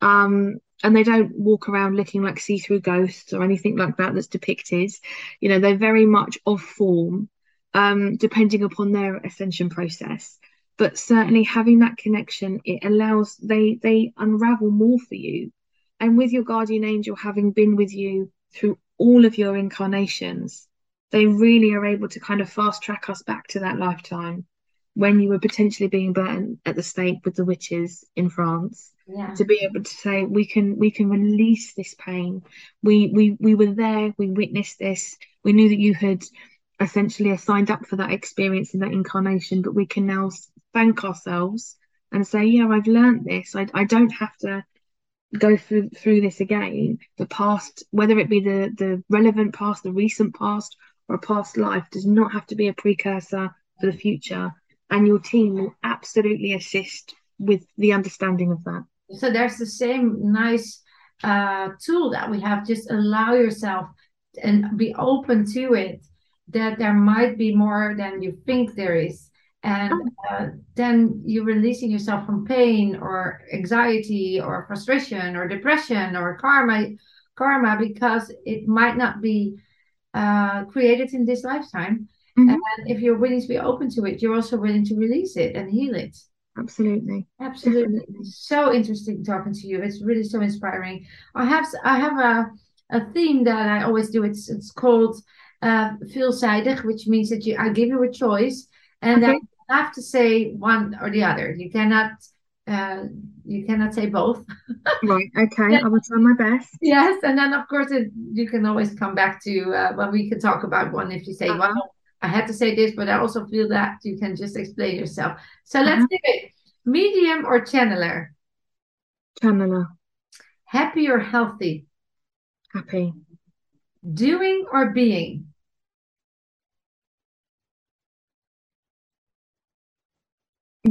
Um, and they don't walk around looking like see-through ghosts or anything like that that's depicted. You know, they're very much of form, um, depending upon their ascension process but certainly having that connection it allows they they unravel more for you and with your guardian angel having been with you through all of your incarnations. They really are able to kind of fast track us back to that lifetime when you were potentially being burnt at the stake with the witches in France. Yeah. to be able to say we can we can release this pain. We we we were there. We witnessed this. We knew that you had essentially signed up for that experience in that incarnation but we can now thank ourselves and say, yeah, I've learned this. I, I don't have to go through through this again. The past, whether it be the the relevant past, the recent past, or a past life, does not have to be a precursor for the future. And your team will absolutely assist with the understanding of that. So there's the same nice uh, tool that we have. Just allow yourself and be open to it. That there might be more than you think there is and oh. uh, then you're releasing yourself from pain or anxiety or frustration or depression or karma karma because it might not be uh, created in this lifetime mm-hmm. and if you're willing to be open to it you're also willing to release it and heal it absolutely absolutely Definitely. so interesting talking to you it's really so inspiring i have i have a a theme that i always do it's it's called uh veelzijdig which means that you i give you a choice and okay. I have to say one or the other. You cannot uh, you cannot say both. right. Okay. I will try my best. Yes, and then of course it, you can always come back to uh, when we can talk about one. If you say, uh-huh. "Well, I had to say this," but I also feel that you can just explain yourself. So let's uh-huh. do it. Medium or channeler? Channeler. Happy or healthy? Happy. Doing or being?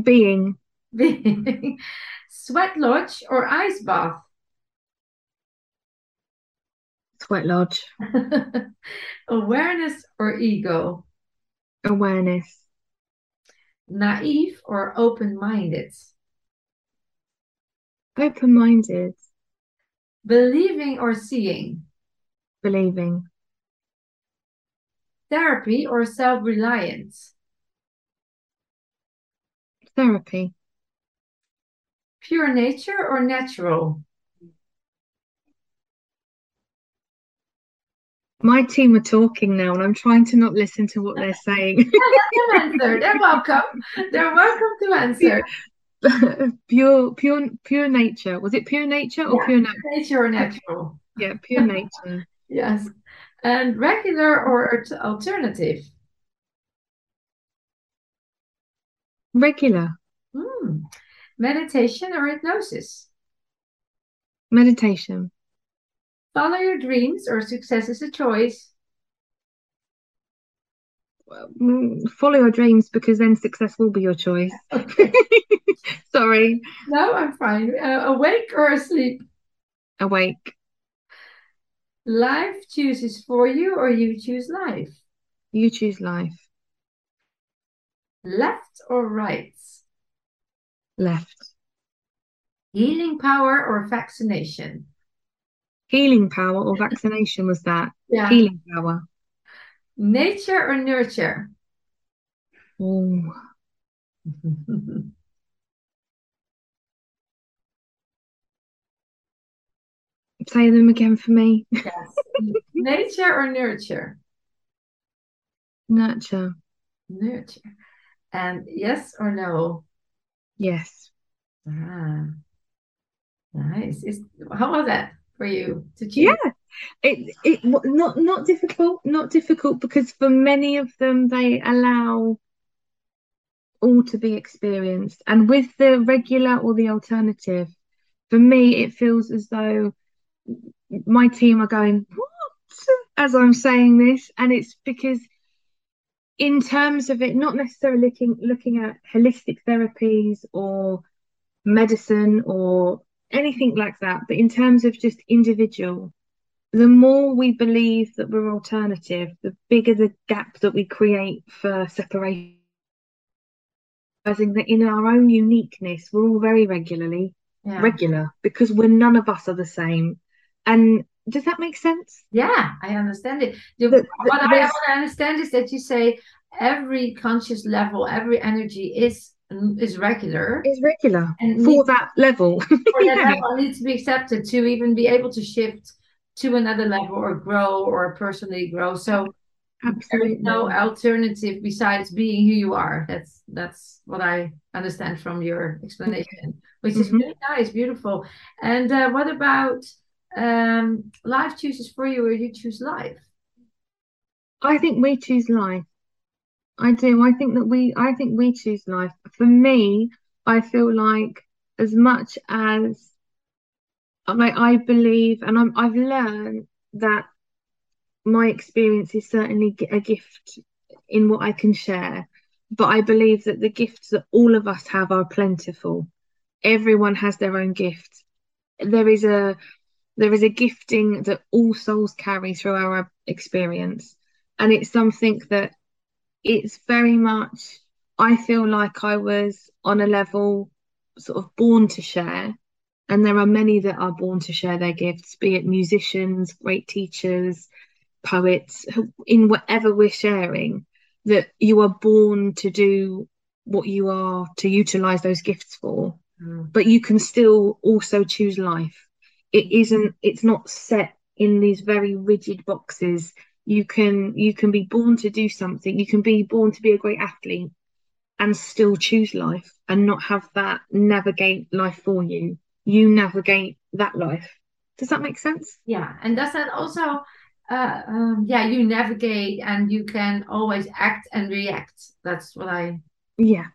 Being. Being. Sweat lodge or ice bath? Sweat lodge. Awareness or ego? Awareness. Naive or open minded? Open minded. Believing or seeing? Believing. Therapy or self reliance? Therapy. Pure nature or natural? My team are talking now, and I'm trying to not listen to what they're saying. answer. They're welcome. They're welcome to answer. pure, pure, pure nature. Was it pure nature or yeah, pure nature? Nature or natural? Yeah, pure nature. yes. And regular or alternative? Regular. Hmm. Meditation or hypnosis? Meditation. Follow your dreams or success is a choice? Mm, follow your dreams because then success will be your choice. Okay. Sorry. No, I'm fine. Uh, awake or asleep? Awake. Life chooses for you or you choose life? You choose life. Left or right? Left. Healing power or vaccination? Healing power or vaccination was that? Yeah. Healing power. Nature or nurture? Oh. Say them again for me. Yes. Nature or nurture? Nurture. Nurture. And yes or no? Yes. Ah. Nice. Is how was that for you to choose? Yeah, it it not not difficult, not difficult because for many of them they allow all to be experienced, and with the regular or the alternative, for me it feels as though my team are going what as I'm saying this, and it's because in terms of it, not necessarily looking looking at holistic therapies or medicine or anything like that, but in terms of just individual, the more we believe that we're alternative, the bigger the gap that we create for separation. Realizing that in our own uniqueness, we're all very regularly yeah. regular because we're none of us are the same. And does that make sense? Yeah, I understand it. The, the, what I, what I understand is that you say every conscious level, every energy is is regular. Is regular and for needs, that level. for yeah. that level needs to be accepted to even be able to shift to another level or grow or personally grow. So Absolutely. there is no alternative besides being who you are. That's that's what I understand from your explanation, which is mm-hmm. really nice, beautiful. And uh, what about um, life chooses for you, or you choose life? I think we choose life. I do. I think that we. I think we choose life. For me, I feel like as much as like I believe, and I'm, I've learned that my experience is certainly a gift in what I can share. But I believe that the gifts that all of us have are plentiful. Everyone has their own gifts. There is a there is a gifting that all souls carry through our experience, and it's something that it's very much. I feel like I was on a level sort of born to share and there are many that are born to share their gifts, be it musicians, great teachers, poets, in whatever we're sharing, that you are born to do what you are to utilize those gifts for. Mm. But you can still also choose life. It isn't, it's not set in these very rigid boxes. You can you can be born to do something. You can be born to be a great athlete and still choose life and not have that navigate life for you you navigate that life. Does that make sense? Yeah. And does that also, uh, um, yeah, you navigate and you can always act and react. That's what I. Yeah.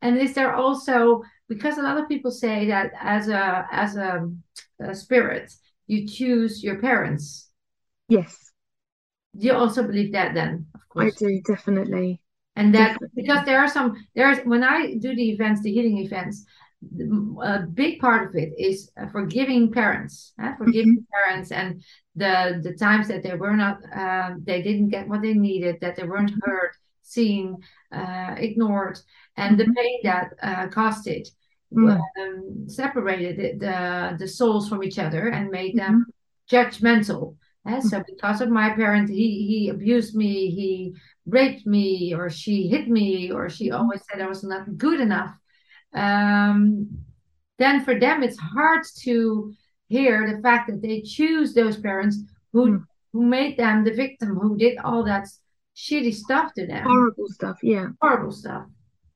And is there also because a lot of people say that as a as a, a spirit you choose your parents. Yes. Do you also believe that then? Of course. I do definitely. And that definitely. because there are some there's when I do the events, the healing events, a big part of it is uh, forgiving parents, uh, forgiving mm-hmm. parents, and the the times that they were not, uh, they didn't get what they needed, that they weren't mm-hmm. heard, seen, uh, ignored, and the mm-hmm. pain that uh, caused it mm. um, separated the the souls from each other and made them mm-hmm. judgmental. Uh, so because of my parent, he he abused me, he raped me, or she hit me, or she always said I was not good enough um, then for them it's hard to hear the fact that they choose those parents who mm. who made them the victim, who did all that shitty stuff to them. Horrible stuff, yeah. Horrible stuff.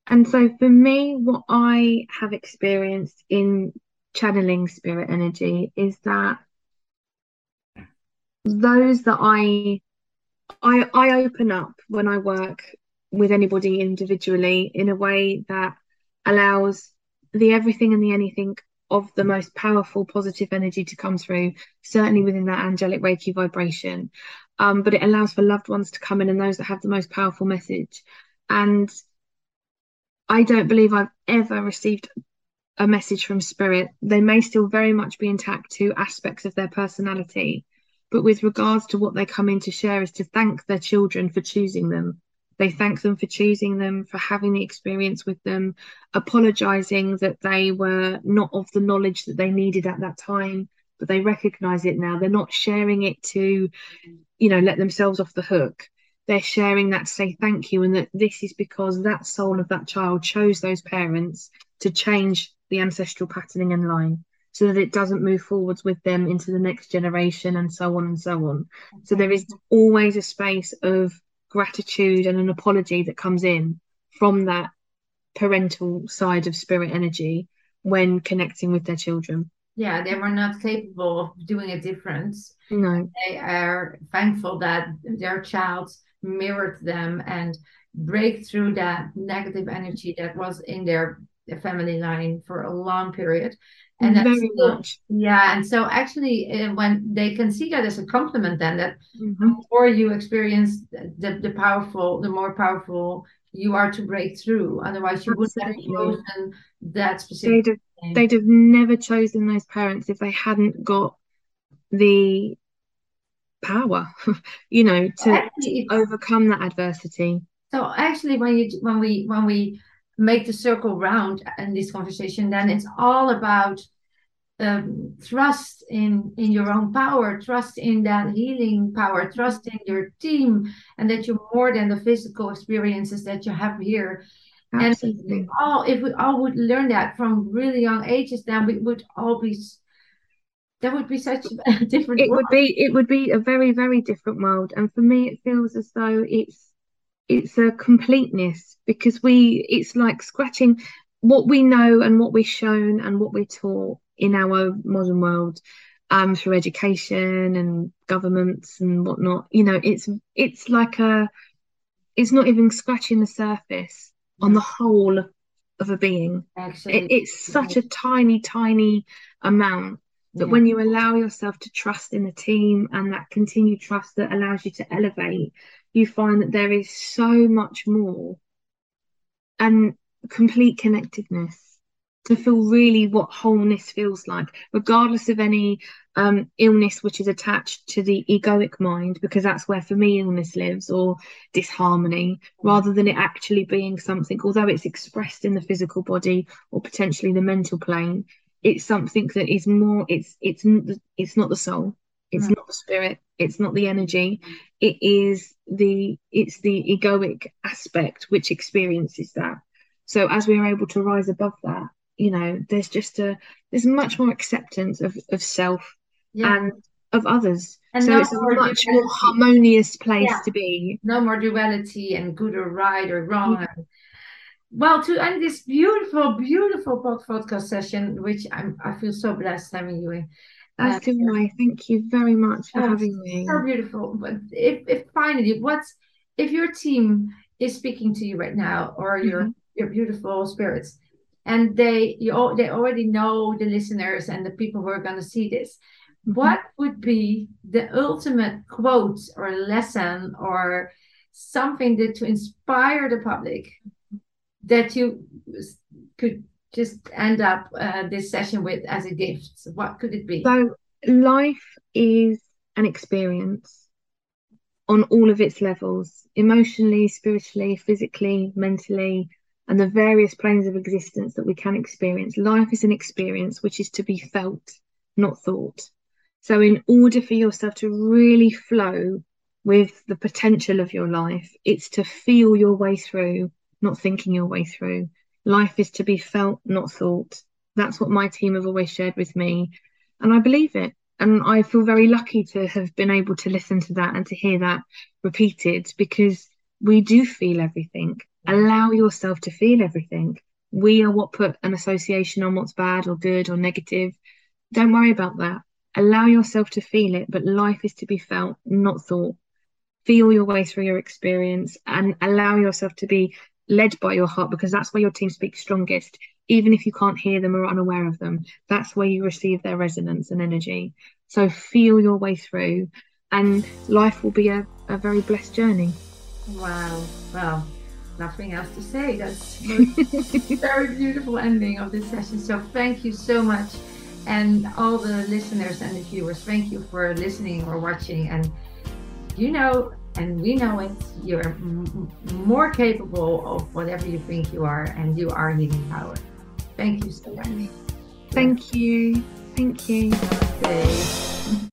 And so for me, what I have experienced in channeling spirit energy is that those that I I I open up when I work with anybody individually in a way that allows the everything and the anything of the most powerful positive energy to come through, certainly within that angelic Reiki vibration. Um, but it allows for loved ones to come in and those that have the most powerful message. And I don't believe I've ever received a message from spirit. They may still very much be intact to aspects of their personality, but with regards to what they come in to share is to thank their children for choosing them they thank them for choosing them, for having the experience with them, apologizing that they were not of the knowledge that they needed at that time, but they recognize it now. They're not sharing it to, you know, let themselves off the hook. They're sharing that to say thank you, and that this is because that soul of that child chose those parents to change the ancestral patterning and line so that it doesn't move forwards with them into the next generation and so on and so on. So there is always a space of gratitude and an apology that comes in from that parental side of spirit energy when connecting with their children. yeah, they were not capable of doing a difference. No. They are thankful that their child mirrored them and break through that negative energy that was in their, family line for a long period. And very much. Yeah. And so actually uh, when they can see that as a compliment then that mm-hmm. the more you experience the, the powerful, the more powerful you are to break through. Otherwise you Absolutely. wouldn't have chosen that specific they'd have, they'd have never chosen those parents if they hadn't got the power, you know, to, actually, to overcome that adversity. So actually, when you when we when we make the circle round in this conversation, then it's all about um, trust in in your own power, trust in that healing power, trust in your team, and that you're more than the physical experiences that you have here. Absolutely. And all if we all would learn that from really young ages, then we would all be that would be such a different it world. would be it would be a very very different world. And for me it feels as though it's it's a completeness because we it's like scratching what we know and what we're shown and what we're taught in our modern world um through education and governments and whatnot. You know it's it's like a it's not even scratching the surface on the whole of a being. Actually, it, it's such a tiny tiny amount that yeah. when you allow yourself to trust in the team and that continued trust that allows you to elevate you find that there is so much more and complete connectedness to feel really what wholeness feels like, regardless of any um, illness which is attached to the egoic mind, because that's where for me illness lives, or disharmony, rather than it actually being something, although it's expressed in the physical body or potentially the mental plane, it's something that is more. It's it's it's not the soul, it's mm. not the spirit, it's not the energy, it is the it's the egoic aspect which experiences that. So as we are able to rise above that, you know, there's just a there's much more acceptance of of self yeah. and of others. And so no it's a much duality. more harmonious place yeah. to be. No more duality and good or right or wrong. Yeah. Well, to end this beautiful, beautiful podcast session, which I'm, I feel so blessed having you in. That's good, Mai. Thank you very much for oh, having me. So beautiful. But if, if finally, what's if your team is speaking to you right now, or your mm-hmm. your beautiful spirits, and they you all they already know the listeners and the people who are going to see this, mm-hmm. what would be the ultimate quote or lesson or something that to inspire the public that you could just end up uh, this session with as a gift? What could it be? So, life is an experience on all of its levels emotionally, spiritually, physically, mentally, and the various planes of existence that we can experience. Life is an experience which is to be felt, not thought. So, in order for yourself to really flow with the potential of your life, it's to feel your way through, not thinking your way through life is to be felt, not thought. That's what my team have always shared with me. And I believe it. And I feel very lucky to have been able to listen to that and to hear that repeated because we do feel everything. Allow yourself to feel everything. We are what put an association on what's bad or good or negative. Don't worry about that. Allow yourself to feel it, but life is to be felt, not thought. Feel your way through your experience and allow yourself to be led by your heart because that's where your team speaks strongest. Even if you can't hear them or unaware of them that's where you receive their resonance and energy. So feel your way through and life will be a, a very blessed journey. Wow. Well nothing else to say. That's a very beautiful ending of this session. So thank you so much. And all the listeners and the viewers thank you for listening or watching. And you know and we know it. You're m- more capable of whatever you think you are, and you are healing power. Thank you so much. Thank you. Thank you.